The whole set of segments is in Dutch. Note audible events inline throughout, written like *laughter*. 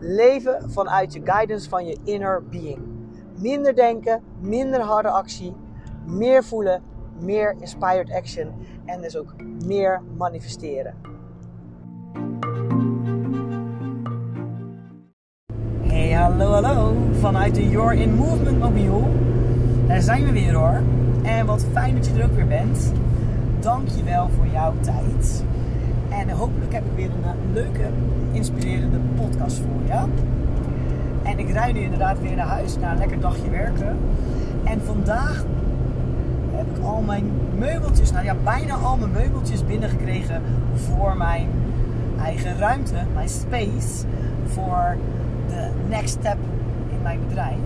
Leven vanuit je guidance van je inner being. Minder denken, minder harde actie, meer voelen, meer inspired action en dus ook meer manifesteren. Hey, hallo, hallo. Vanuit de Your in Movement mobiel. Daar zijn we weer hoor. En wat fijn dat je er ook weer bent. Dank je wel voor jouw tijd. En hopelijk heb ik weer een eh, leuke, inspirerende podcast voor je. En ik rijd nu inderdaad weer naar huis na een lekker dagje werken. En vandaag heb ik al mijn meubeltjes, nou ja, bijna al mijn meubeltjes binnengekregen voor mijn eigen ruimte, mijn space, voor de next step in mijn bedrijf.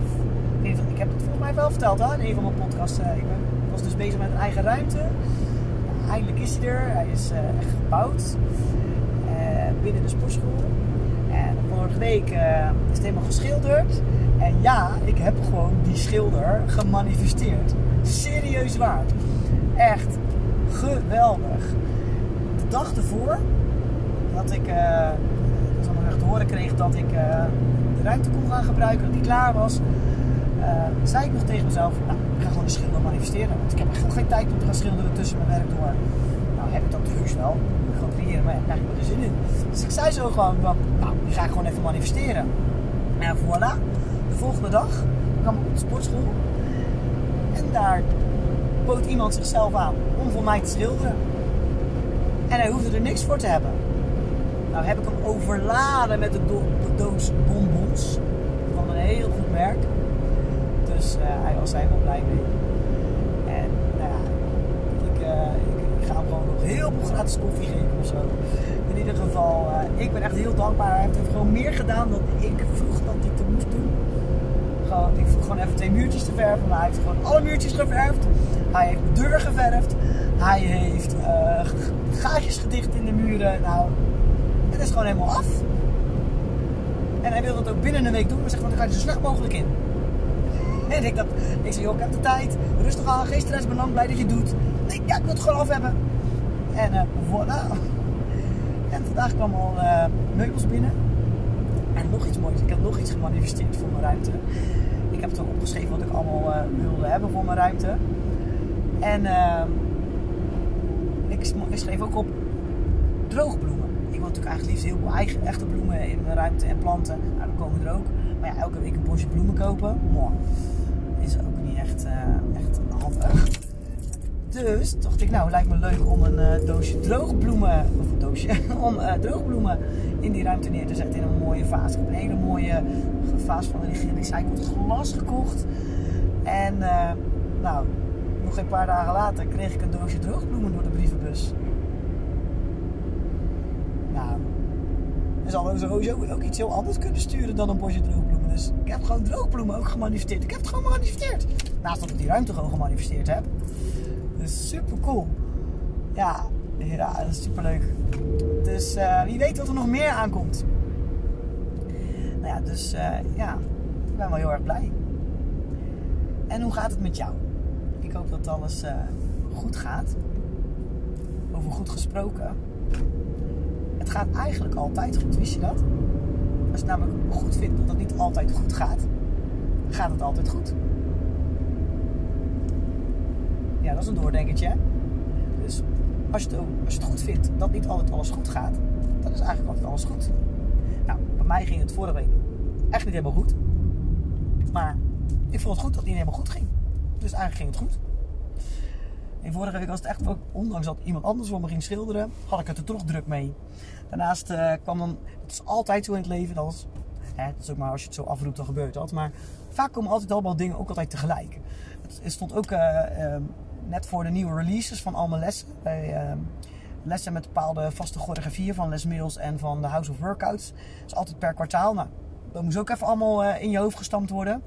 Ik, ik heb het volgens mij wel verteld hè, in een van mijn podcasts. Ik ben, was dus bezig met een eigen ruimte. Eindelijk is hij er. Hij is uh, echt gebouwd uh, binnen de sportschool. En vorige week uh, is het helemaal geschilderd. En ja, ik heb gewoon die schilder gemanifesteerd. Serieus waar. Echt geweldig. De dag ervoor dat ik uh, dat te horen kreeg dat ik de ruimte kon gaan gebruiken, dat die klaar was, zei ik nog tegen mezelf, nou, ik ga schilder manifesteren. Want ik heb echt geen tijd om te gaan schilderen tussen mijn werk door. Nou, heb ik dat heus wel. Ik ga creëren, maar ja, daar heb ik er zin in. Dus ik zei zo gewoon, nou, die ga ik gewoon even manifesteren. En voilà, de volgende dag kwam ik op de sportschool. En daar bood iemand zichzelf aan om voor mij te schilderen. En hij hoefde er niks voor te hebben. Nou heb ik hem overladen met de doos bonbons. Van een heel goed merk. Dus uh, hij was helemaal blij mee. En nou ja, ik, uh, ik, ga hem gewoon nog heel veel gratis koffie geven of zo. In ieder geval, uh, ik ben echt heel dankbaar. Hij heeft gewoon meer gedaan dan ik vroeg dat hij te moest doen. Gewoon, ik vroeg gewoon even twee muurtjes te verven. Maar hij heeft gewoon alle muurtjes geverfd. Hij heeft de deur geverfd. Hij heeft gaatjes gedicht in de muren. Nou, het is gewoon helemaal af. En hij wil dat ook binnen een week doen, maar zegt van dan ga je zo snel mogelijk in. En ik dacht, ik zei, joh, ik heb de tijd, rustig aan, geen stress, ben lang blij dat je het doet. Ja, ik wil het gewoon af hebben. En uh, voilà. En vandaag kwam al uh, meubels binnen. En nog iets moois, ik heb nog iets gemanifesteerd voor mijn ruimte. Ik heb het al opgeschreven wat ik allemaal uh, wilde hebben voor mijn ruimte. En ik, ik schreef ook op droogbloemen ik wil natuurlijk eigenlijk liefst heel veel eigen, echte bloemen in mijn ruimte en planten. Nou, dan komen er ook. Maar ja, elke week een bosje bloemen kopen, mooi. Is ook niet echt, uh, echt handig. Dus dacht ik, nou, lijkt me leuk om een uh, doosje droogbloemen, of een doosje, *laughs* om uh, droogbloemen in die ruimte neer te zetten in een mooie vaas. Ik heb een hele mooie vaas van gerecycled glas gekocht. En nou, nog een paar dagen later kreeg ik een doosje droogbloemen door de brievenbus. Nou, er sowieso ook iets heel anders kunnen sturen dan een bosje droogbloemen. Dus ik heb gewoon droogbloemen ook gemanifesteerd. Ik heb het gewoon gemanifesteerd. Naast dat ik die ruimte gewoon gemanifesteerd heb. Dus super cool. Ja, ja dat is super leuk. Dus uh, wie weet wat er nog meer aankomt. Nou ja, dus uh, ja, ik ben wel heel erg blij. En hoe gaat het met jou? Ik hoop dat alles uh, goed gaat. Over goed gesproken. Het gaat eigenlijk altijd goed, wist je dat? Als je het namelijk goed vindt dat het niet altijd goed gaat, gaat het altijd goed. Ja, dat is een doordenkertje. Dus als je, het, als je het goed vindt dat niet altijd alles goed gaat, dan is eigenlijk altijd alles goed. Nou, bij mij ging het vorige week echt niet helemaal goed. Maar ik vond het goed dat het niet helemaal goed ging. Dus eigenlijk ging het goed. En vorige week was het echt ondanks dat iemand anders voor me ging schilderen, had ik het er toch druk mee. Daarnaast uh, kwam dan, het is altijd zo in het leven, dat is, hè, is ook maar als je het zo afroept, dan gebeurt dat. Maar vaak komen altijd allemaal dingen ook altijd tegelijk. Het, stond ook uh, uh, net voor de nieuwe releases van al mijn lessen. Bij, lessen met bepaalde vaste choreografieën van Les Mills en van de House of Workouts. Dat is altijd per kwartaal. Nou, dat moest ook even allemaal in je hoofd gestampt worden.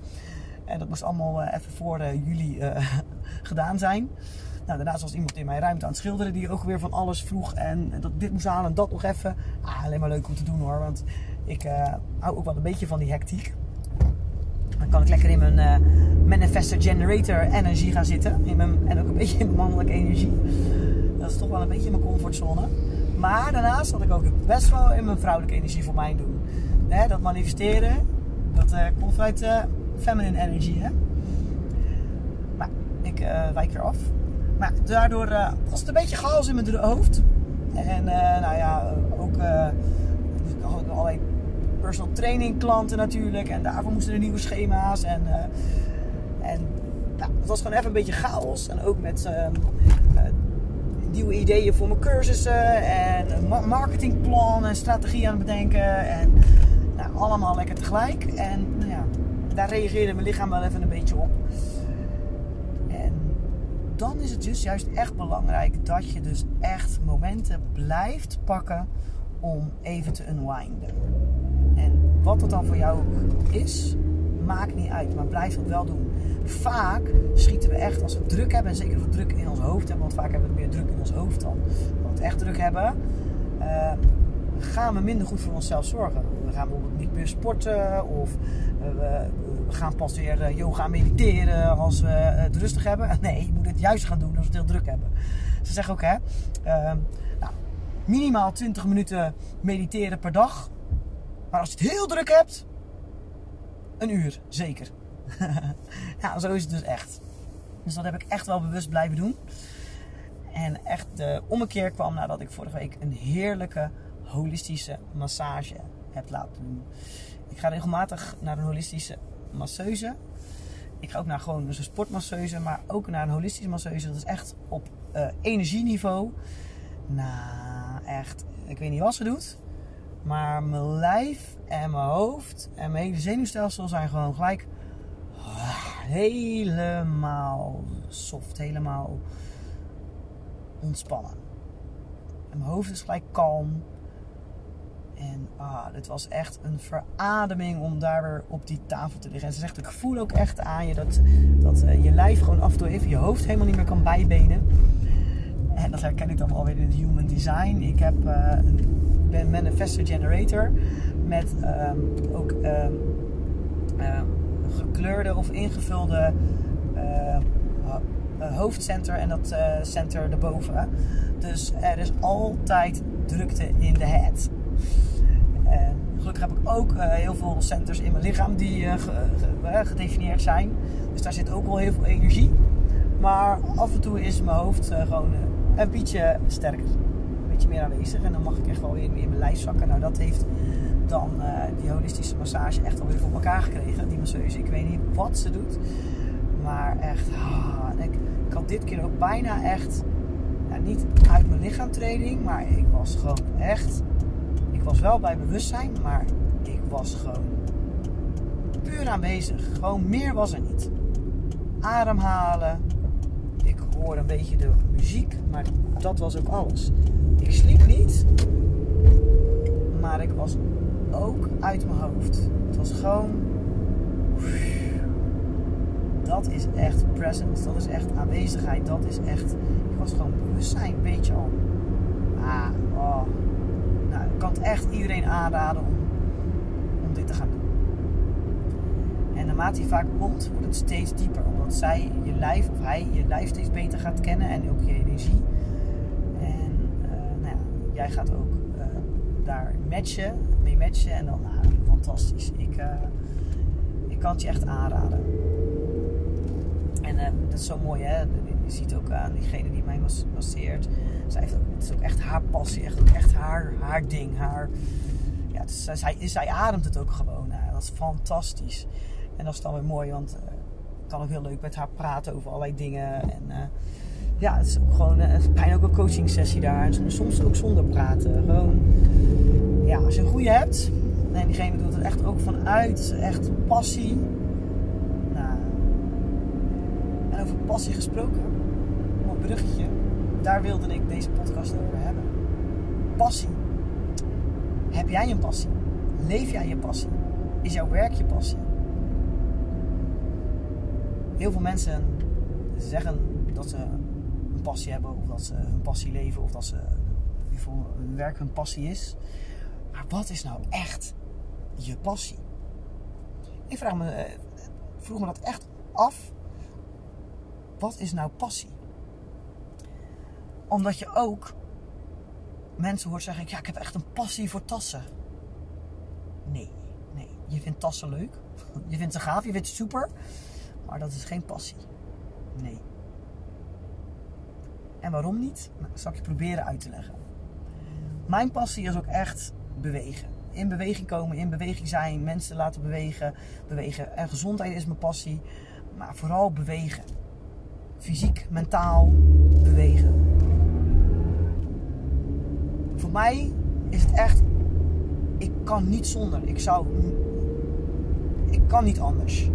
En dat moest allemaal even voor juli *laughs* gedaan zijn. Nou, daarnaast was iemand in mijn ruimte aan het schilderen die ook weer van alles vroeg. En dat dit moest halen en dat nog even. Ah, alleen maar leuk om te doen hoor. Want ik uh, hou ook wel een beetje van die hectiek. Dan kan ik lekker in mijn uh, manifestor generator energie gaan zitten. In mijn, en ook een beetje in mijn mannelijke energie. Dat is toch wel een beetje mijn comfortzone. Maar daarnaast had ik ook best wel in mijn vrouwelijke energie voor mij doen. Hè, dat manifesteren, dat uh, komt vanuit feminine energie. Hè? Maar ik wijk er af. Maar daardoor uh, was het een beetje chaos in mijn hoofd. En uh, nou ja, ook uh, allerlei personal training klanten natuurlijk. En daarvoor moesten er nieuwe schema's. En, en nou, het was gewoon even een beetje chaos. En ook met ehm, nieuwe ideeën voor mijn cursussen. En marketingplan en strategie aan het bedenken. En nou, allemaal lekker tegelijk. En nou ja, daar reageerde mijn lichaam wel even een beetje op dan is het dus juist echt belangrijk dat je dus echt momenten blijft pakken om even te unwinden. En wat dat dan voor jou is, maakt niet uit, maar blijf het wel doen. Vaak schieten we echt als we druk hebben, en zeker als we druk in ons hoofd hebben, want vaak hebben we meer druk in ons hoofd dan we echt druk hebben. Uh, gaan we minder goed voor onszelf zorgen. We gaan bijvoorbeeld niet meer sporten of eh, we, we gaan pas weer eh, yoga mediteren als we het rustig hebben. *laughs* Nee, je moet het juist gaan doen als we het heel druk hebben. Ze zeggen ook, hè, ehm, nou, minimaal 20 minuten mediteren per dag. Maar als je het heel druk hebt, een uur, zeker. ja, *laughs* zo is het dus echt. Dus dat heb ik echt wel bewust blijven doen. En echt de ommekeer kwam nadat ik vorige week een heerlijke holistische massage heb laten doen. Ik ga regelmatig naar een holistische masseuse. Ik ga ook naar gewoon een sportmasseuse, maar ook naar een holistische masseuse. Dat is echt op uh, energieniveau. Nou, echt, ik weet niet wat ze doet. Maar mijn lijf en mijn hoofd en mijn hele zenuwstelsel zijn gewoon gelijk helemaal soft, helemaal ontspannen. En mijn hoofd is gelijk kalm. En ah, het was echt een verademing om daar weer op die tafel te liggen. En ze zegt, ik voel ook echt aan je dat, dat uh, je lijf gewoon af en toe even je hoofd helemaal niet meer kan bijbenen. En dat herken ik dan alweer in het human design. Ik heb, uh, ben manifestor generator met um, ook um, uh, gekleurde of ingevulde hoofdcenter en dat center erboven. Dus er is altijd drukte in de head. Gelukkig heb ik ook uh, heel veel centers in mijn lichaam die uh, gedefinieerd zijn. Dus daar zit ook wel heel veel energie. Maar af en toe is mijn hoofd gewoon een beetje sterker. Een beetje meer aanwezig. En dan mag ik echt wel weer in mijn lijf zakken. Nou, dat heeft dan die holistische massage echt alweer voor elkaar gekregen. Die masseuse, ik weet niet wat ze doet. Maar echt, ah, ik, ik had dit keer ook bijna echt niet uit mijn lichaamtraining, maar ik was gewoon echt. Ik was wel bij bewustzijn, maar ik was gewoon puur aanwezig. Gewoon meer was er niet. Ademhalen. Ik hoorde een beetje de muziek, maar dat was ook alles. Ik sliep niet, maar ik was ook uit mijn hoofd. Het was gewoon. Dat is echt presence, dat is echt aanwezigheid, dat is echt was gewoon bewustzijn, weet je al. Ah, oh. Nou, ik kan het echt iedereen aanraden om, om dit te gaan doen. En naarmate je vaak komt, wordt het steeds dieper. Omdat zij je lijf, of hij je lijf steeds beter gaat kennen en ook je energie. En uh, nou ja, jij gaat ook uh, daar matchen, mee matchen. En dan, nou, fantastisch. Ik, uh, ik kan het je echt aanraden. En dat is zo mooi, hè? Je ziet ook aan diegene die mij masseert. Zij heeft ook, het is ook echt haar passie. Echt, echt haar, haar ding. Haar, ja, zij, zij ademt het ook gewoon. dat is fantastisch. En dat is dan weer mooi, want ik kan ook heel leuk met haar praten over allerlei dingen. En uh, ja, het is ook gewoon uh, bijna ook een coaching sessie daar. En soms ook zonder praten. Gewoon, ja, als je een goede hebt. En diegene doet het echt ook vanuit echt passie. Nou, en over passie gesproken bruggetje. Daar wilde ik deze podcast over hebben. Passie. Heb jij een passie? Leef jij je passie? Is jouw werk je passie? Heel veel mensen zeggen dat ze een passie hebben, of dat ze hun passie leven, of dat ze voor hun werk hun passie is. Maar wat is nou echt je passie? Ik vraag me, eh, vroeg me dat echt af. Wat is nou passie? Omdat je ook mensen hoort zeggen: Ja, ik heb echt een passie voor tassen. Nee, nee. Je vindt tassen leuk. *laughs* Je vindt ze gaaf, je vindt ze super. Maar dat is geen passie. Nee. En waarom niet? Nou, zal ik je proberen uit te leggen. Mijn passie is ook echt bewegen. In beweging komen, in beweging zijn, mensen laten bewegen. bewegen. En gezondheid is mijn passie. Maar vooral bewegen. Fysiek, mentaal bewegen. Voor mij is het echt. Ik kan niet zonder. Ik zou. Ik kan niet anders.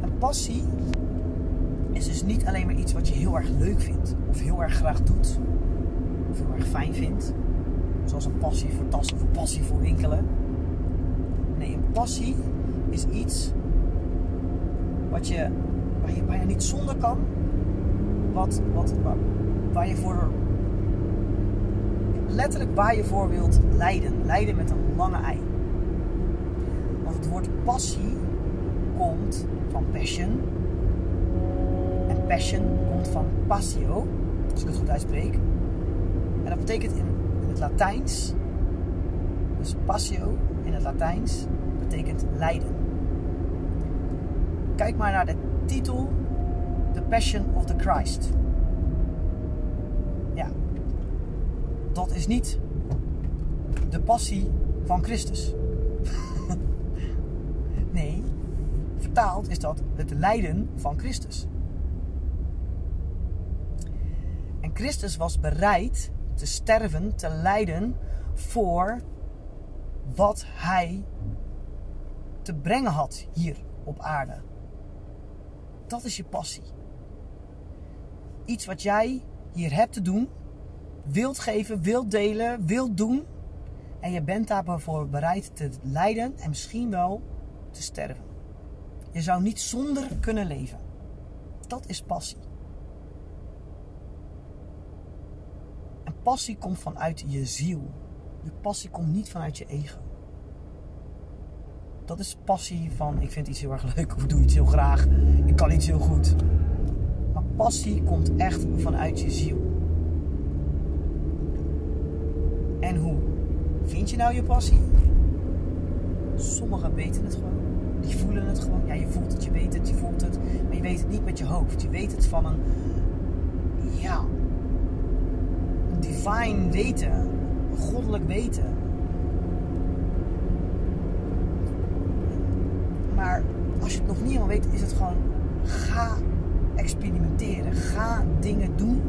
Een passie is dus niet alleen maar iets wat je heel erg leuk vindt. Of heel erg graag doet. Of heel erg fijn vindt. Zoals een passie voor tassen of een passie voor winkelen. Nee, een passie is iets wat je, waar je bijna niet zonder kan. Wat, wat, waar je voor. Letterlijk waar je voor wilt leiden. Leiden met een lange ei. Want het woord passie komt van passion. En passion komt van passio, als ik het goed uitspreek. En dat betekent in, in het Latijns, dus passio in het Latijns, betekent lijden. Kijk maar naar de titel The Passion of the Christ. Ja, dat is niet de passie van Christus. *laughs* nee, vertaald is dat het lijden van Christus. En Christus was bereid te sterven, te lijden voor wat hij te brengen had hier op aarde. Dat is je passie. Iets wat jij hier hebt te doen, wilt geven, wilt delen, wilt doen. En je bent daarvoor bereid te lijden en misschien wel te sterven. Je zou niet zonder kunnen leven. Dat is passie. En passie komt vanuit je ziel. Je passie komt niet vanuit je ego. Dat is passie van ik vind iets heel erg leuk of doe iets heel graag. Ik kan iets heel goed. Maar passie komt echt vanuit je ziel. En hoe vind je nou je passie? Sommigen weten het gewoon. Die voelen het gewoon. Ja, je voelt het, je weet het, je voelt het. Maar je weet het niet met je hoofd. Je weet het van een, ja, divine weten. Een goddelijk weten. Maar als je het nog niet helemaal weet, is het gewoon ga experimenteren. Ga dingen doen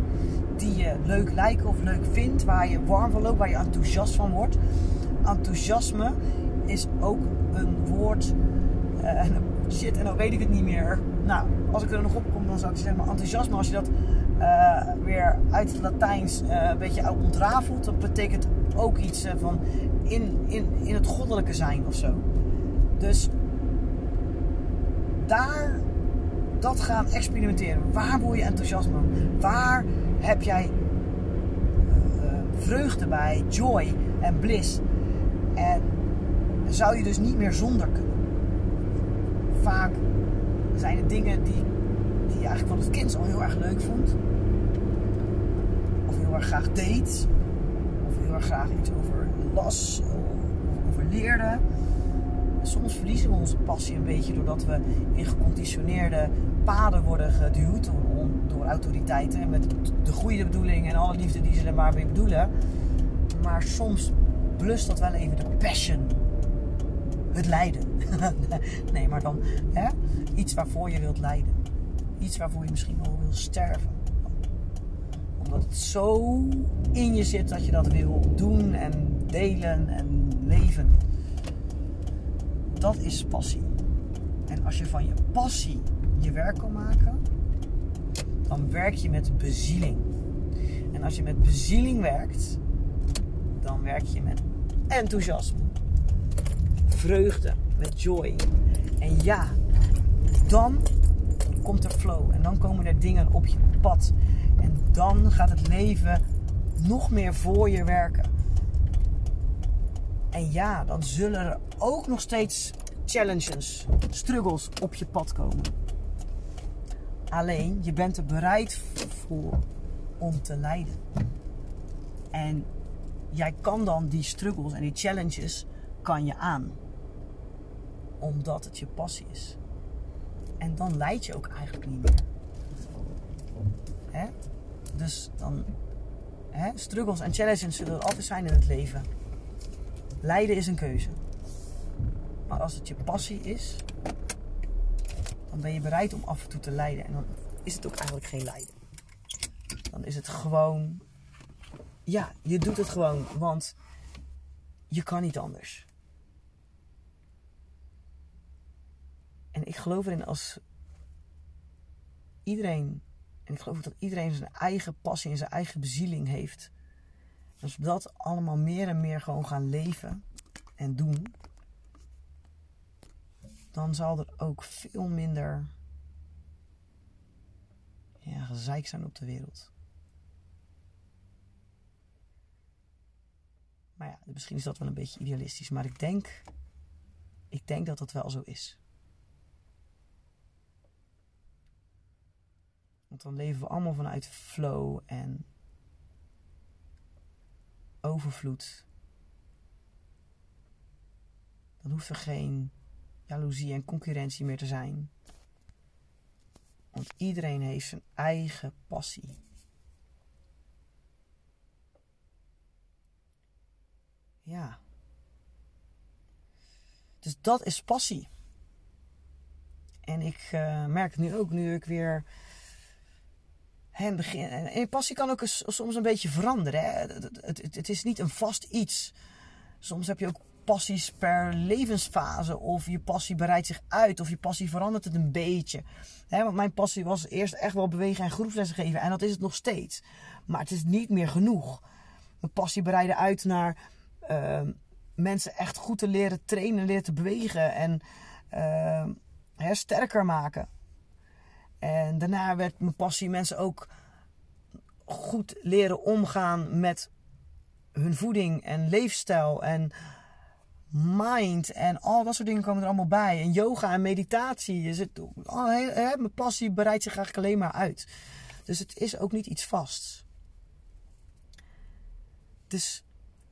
die je leuk lijken of leuk vindt, waar je warm van loopt, waar je enthousiast van wordt. Enthousiasme is ook een woord. Uh, shit, en dan weet ik het niet meer. Nou, als ik er nog op kom, dan zou ik zeggen, maar enthousiasme, als je dat uh, weer uit het Latijns uh, een beetje ontrafelt, dat betekent ook iets van in, in, in het goddelijke zijn of zo. Dus daar dat gaan experimenteren. Waar word je enthousiasme? Waar heb jij uh, vreugde bij, joy en bliss? En zou je dus niet meer zonder kunnen. Vaak zijn het dingen die, die je eigenlijk van het kind al heel erg leuk vond. Of heel erg graag deed. Of heel erg graag iets over las of over leerde soms verliezen we onze passie een beetje doordat we in geconditioneerde paden worden geduwd autoriteiten. En met de goede bedoeling en alle liefde die ze er maar mee bedoelen. Maar soms blust dat wel even de passion. Het lijden. *laughs* nee, maar dan hè, iets waarvoor je wilt lijden. Iets waarvoor je misschien wel wil sterven. Omdat het zo in je zit dat je dat wil doen en delen en leven dat is passie. En als je van je passie je werk kan maken, dan werk je met bezieling. En als je met bezieling werkt, dan werk je met enthousiasme. vreugde, met joy. En ja, dan komt er flow en dan komen er dingen op je pad. En dan gaat het leven nog meer voor je werken. En ja, dan zullen er ook nog steeds challenges, struggles op je pad komen. Alleen, je bent er bereid voor om te lijden. En jij kan dan die struggles en die challenges kan je aan. Omdat het je passie is. En dan leid je ook eigenlijk niet meer. Hè? Dus dan, hè? struggles en challenges zullen er altijd zijn in het leven. Lijden is een keuze. Maar als het je passie is, dan ben je bereid om af en toe te lijden. En dan is het ook eigenlijk geen lijden. Dan is het gewoon, ja, je doet het gewoon, want je kan niet anders. En ik geloof erin als iedereen, en ik geloof dat iedereen zijn eigen passie en zijn eigen bezieling heeft. Als we dat allemaal meer en meer gewoon gaan leven en doen, dan zal er ook veel minder ja, gezeik zijn op de wereld. Maar ja, misschien is dat wel een beetje idealistisch, maar ik denk, ik denk dat dat wel zo is. Want dan leven we allemaal vanuit flow en overvloed. Dan hoeft er geen jaloezie en concurrentie meer te zijn. Want iedereen heeft zijn eigen passie. Ja. Dus dat is passie. En ik uh, merk nu ook, nu ik weer en, begin, en passie kan ook soms een beetje veranderen. Hè? Het, het, het, is niet een vast iets. Soms heb je ook passies per levensfase. Of je passie bereidt zich uit. Of je passie verandert het een beetje. Want mijn passie was eerst echt wel bewegen en groepslessen geven. En dat is het nog steeds. Maar het is niet meer genoeg. Mijn passie bereiden uit naar uh, mensen echt goed te leren trainen, leren te bewegen. En uh, sterker maken. En daarna werd mijn passie mensen ook goed leren omgaan met hun voeding en leefstijl en mind en al dat soort dingen komen er allemaal bij. En yoga en meditatie. Het, mijn passie bereidt zich eigenlijk alleen maar uit. Dus het is ook niet iets vasts. Dus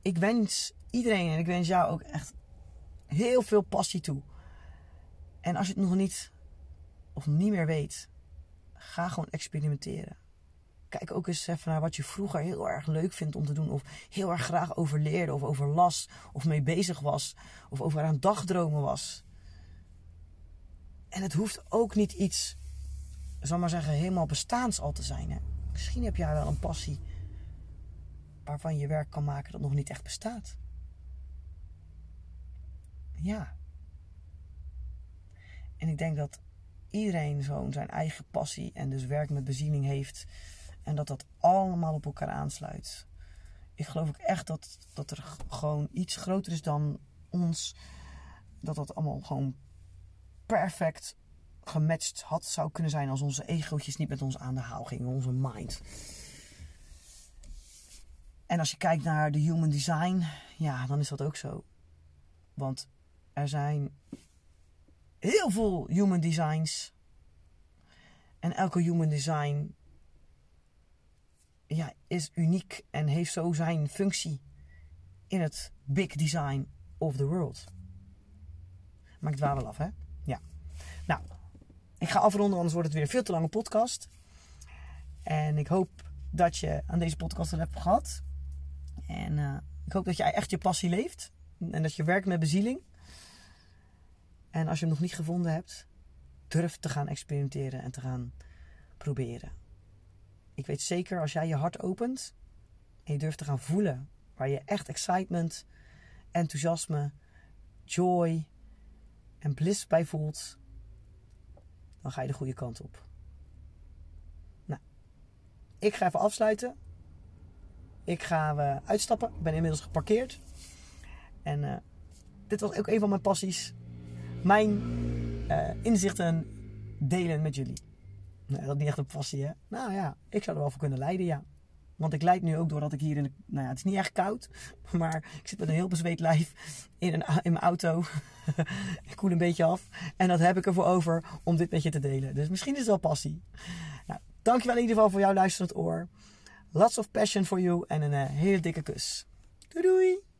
ik wens iedereen en ik wens jou ook echt heel veel passie toe. En als je het nog niet of niet meer weet, Ga gewoon experimenteren. Kijk ook eens even naar wat je vroeger heel erg leuk vindt om te doen. Of heel erg graag over leerde. Of over las. Of mee bezig was. Of over aan dagdromen was. En het hoeft ook niet iets, zal maar zeggen, helemaal bestaans al te zijn. Hè? Misschien heb jij wel een passie waarvan je werk kan maken dat nog niet echt bestaat. Ja. En ik denk dat iedereen zo'n zijn eigen passie en dus werk met beziening heeft. En dat dat allemaal op elkaar aansluit. Ik geloof ook echt dat, dat er gewoon iets groter is dan ons. Dat dat allemaal gewoon perfect gematcht had zou kunnen zijn als onze egootjes niet met ons aan de haal gingen, onze mind. En als je kijkt naar de human design, ja, dan is dat ook zo. Want er zijn heel veel human designs. En elke human design ja, is uniek en heeft zo zijn functie in het big design of the world. Maar ik dwaal wel af, hè? Ja. Nou, ik ga afronden, anders wordt het weer een veel te lange podcast. En ik hoop dat je aan deze podcast een hebt gehad. En uh, ik hoop dat jij echt je passie leeft. En dat je werkt met bezieling. En als je hem nog niet gevonden hebt, durf te gaan experimenteren en te gaan proberen. Ik weet zeker als jij je hart opent en je durft te gaan voelen waar je echt excitement, enthousiasme, joy en bliss bij voelt, dan ga je de goede kant op. Nou, ik ga even afsluiten. Ik ga uh, uitstappen. Ik ben inmiddels geparkeerd. En uh, dit was ook een van mijn passies. Mijn uh, inzichten delen met jullie. Nou, dat is niet echt een passie, hè? Nou ja, ik zou er wel voor kunnen leiden, ja. Want ik leid nu ook doordat ik hier in de... Nou ja, het is niet echt koud. *laughs* Maar ik zit met een heel bezweet lijf in, een, in mijn auto. *laughs* ik koel een beetje af. En dat heb ik ervoor over om dit met je te delen. Dus misschien is het wel passie. Nou, dankjewel in ieder geval voor jouw luisterend oor. Lots of passion for you. En een uh, hele dikke kus. Doei doei!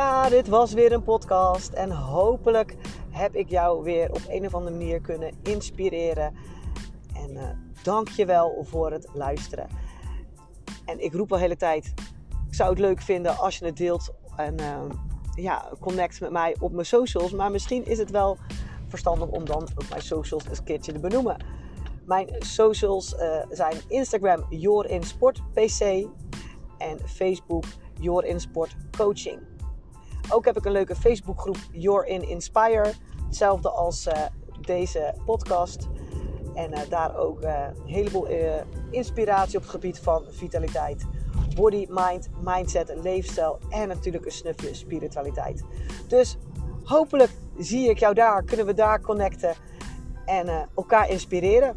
Ja, dit was weer een podcast. En hopelijk heb ik jou weer op een of andere manier kunnen inspireren. En uh, dank je wel voor het luisteren. En ik roep al de hele tijd, ik zou het leuk vinden als je het deelt. En uh, ja, connect met mij op mijn socials. Maar misschien is het wel verstandig om dan ook mijn socials eens een keertje te benoemen. Mijn socials uh, zijn Instagram YourInSportPC en Facebook YourInSportCoaching. Ook heb ik een leuke Facebookgroep You're in Inspire. Hetzelfde als uh, deze podcast. En uh, daar ook uh, een heleboel inspiratie op het gebied van vitaliteit. Body, mind, mindset, leefstijl en natuurlijk een snufje spiritualiteit. Dus hopelijk zie ik jou daar, kunnen we daar connecten en elkaar inspireren.